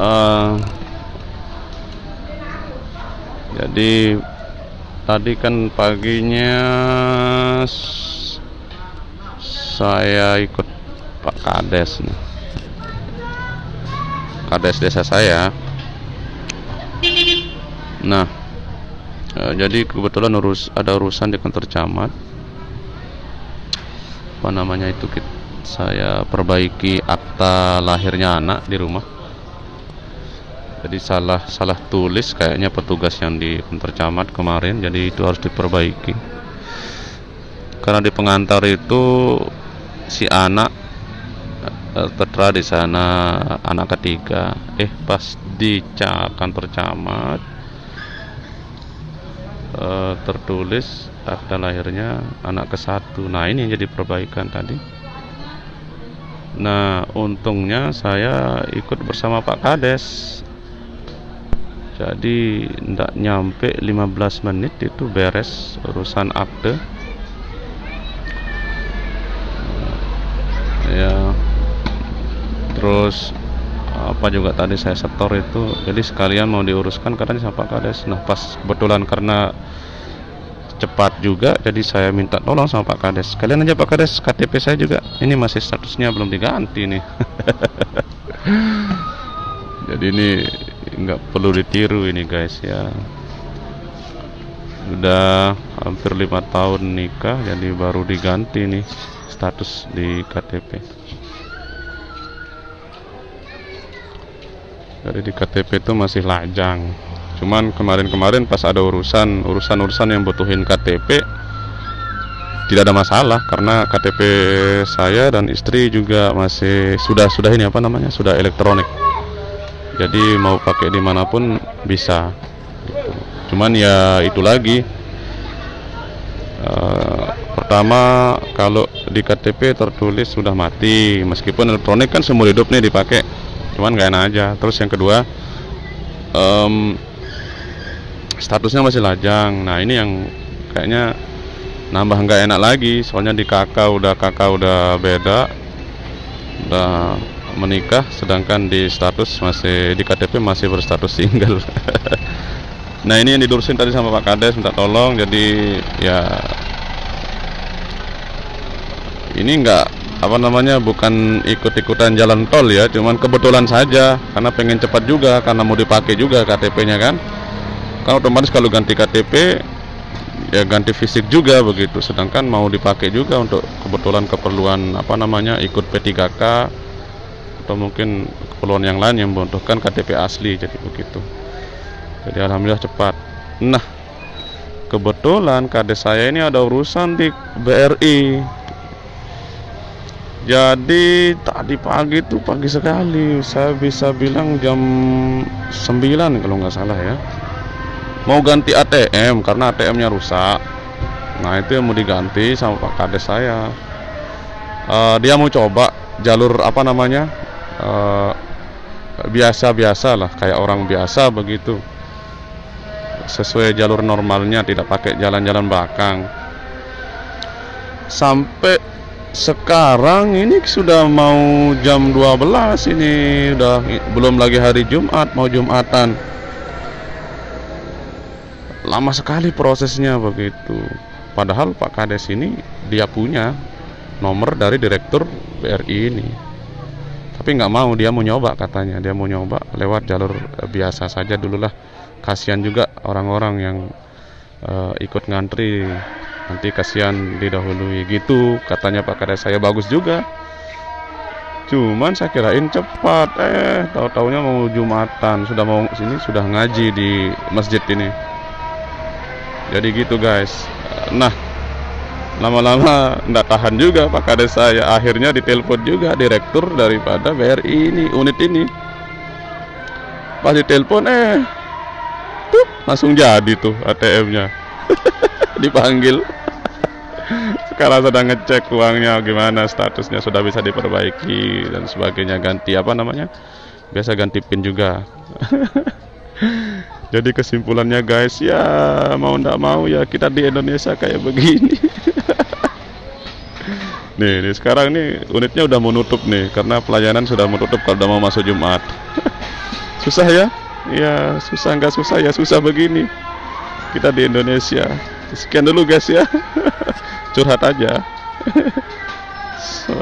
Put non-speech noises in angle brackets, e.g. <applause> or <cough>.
Eh, jadi tadi kan paginya saya ikut Pak Kades nih. Kades desa saya. Nah, eh, jadi kebetulan urus ada urusan di kantor camat. Apa namanya itu kit- saya perbaiki akta lahirnya anak di rumah. Jadi salah salah tulis kayaknya petugas yang di kantor camat kemarin, jadi itu harus diperbaiki. Karena di pengantar itu si anak eh, tertera di sana anak ketiga. Eh pas di kantor camat eh, tertulis akta lahirnya anak ke satu. Nah ini yang jadi perbaikan tadi. Nah untungnya saya ikut bersama Pak Kades jadi tidak nyampe 15 menit itu beres urusan akte. Ya. Terus apa juga tadi saya setor itu jadi sekalian mau diuruskan katanya sama Pak Kades. Nah pas kebetulan karena cepat juga jadi saya minta tolong sama Pak Kades. Kalian aja Pak Kades KTP saya juga. Ini masih statusnya belum diganti nih. <laughs> Jadi ini nggak perlu ditiru ini guys ya. Udah hampir lima tahun nikah jadi baru diganti nih status di KTP jadi di KTP itu masih lajang. Cuman kemarin-kemarin pas ada urusan urusan-urusan yang butuhin KTP tidak ada masalah karena KTP saya dan istri juga masih sudah sudah ini apa namanya sudah elektronik jadi mau pakai di mana pun bisa. Gitu. cuman ya itu lagi. Eh, pertama kalau di KTP tertulis sudah mati meskipun elektronik kan seumur hidup nih dipakai cuman gak enak aja. Terus yang kedua em, statusnya masih lajang. Nah ini yang kayaknya nambah nggak enak lagi soalnya di kakak udah kakak udah beda udah menikah sedangkan di status masih di KTP masih berstatus single. <laughs> Nah ini yang didurusin tadi sama Pak Kades minta tolong. Jadi ya ini enggak apa namanya bukan ikut-ikutan jalan tol ya cuman kebetulan saja. Karena pengen cepat juga karena mau dipakai juga KTP-nya kan. Kan otomatis kalau ganti KTP ya ganti fisik juga begitu. Sedangkan mau dipakai juga untuk kebetulan keperluan apa namanya ikut P3K atau mungkin keperluan yang lain yang membutuhkan KTP asli jadi begitu. Jadi alhamdulillah cepat. Nah kebetulan kades saya ini ada urusan di BRI jadi tadi pagi tuh pagi sekali. Saya bisa bilang jam 9 kalau nggak salah ya. Mau ganti ATM karena ATM-nya rusak. Nah itu yang mau diganti sama Pak Kades saya. Eh, dia mau coba jalur apa namanya eh, biasa-biasa lah kayak orang biasa begitu. Sesuai jalur normalnya tidak pakai jalan-jalan belakang. Sampai sekarang ini sudah mau jam 12 ini udah belum lagi hari Jumat mau Jumatan. Lama sekali prosesnya begitu. Padahal Pak Kades ini dia punya nomor dari direktur BRI ini tapi nggak mau dia mau nyoba katanya. Dia mau nyoba lewat jalur eh, biasa saja dulu lah kasihan juga orang-orang yang eh, ikut ngantri. Nanti kasihan didahului. Gitu katanya Pak Kades saya bagus juga. Cuman saya kirain cepat. Eh tahu taunya mau jumatan. Sudah mau sini sudah ngaji di masjid ini. Jadi gitu guys. Nah lama-lama nggak tahan juga Pak. Kades saya akhirnya ditelepon juga direktur daripada BRI ini unit ini. Pas ditelepon eh tuh langsung jadi tuh ATM-nya <laughs> dipanggil. Sekarang sedang ngecek uangnya gimana statusnya sudah bisa diperbaiki dan sebagainya. Ganti apa namanya? Biasa ganti pin juga. <laughs> Jadi kesimpulannya guys ya mau ndak mau ya kita di Indonesia kayak begini <laughs> nih, nih sekarang nih unitnya udah mau nutup nih karena pelayanan sudah mau tutup kalau udah mau masuk Jumat. <laughs> Susah ya? Ya susah nggak susah ya susah begini. Kita di Indonesia. Sekian dulu guys ya. <laughs> Curhat aja. <laughs> So,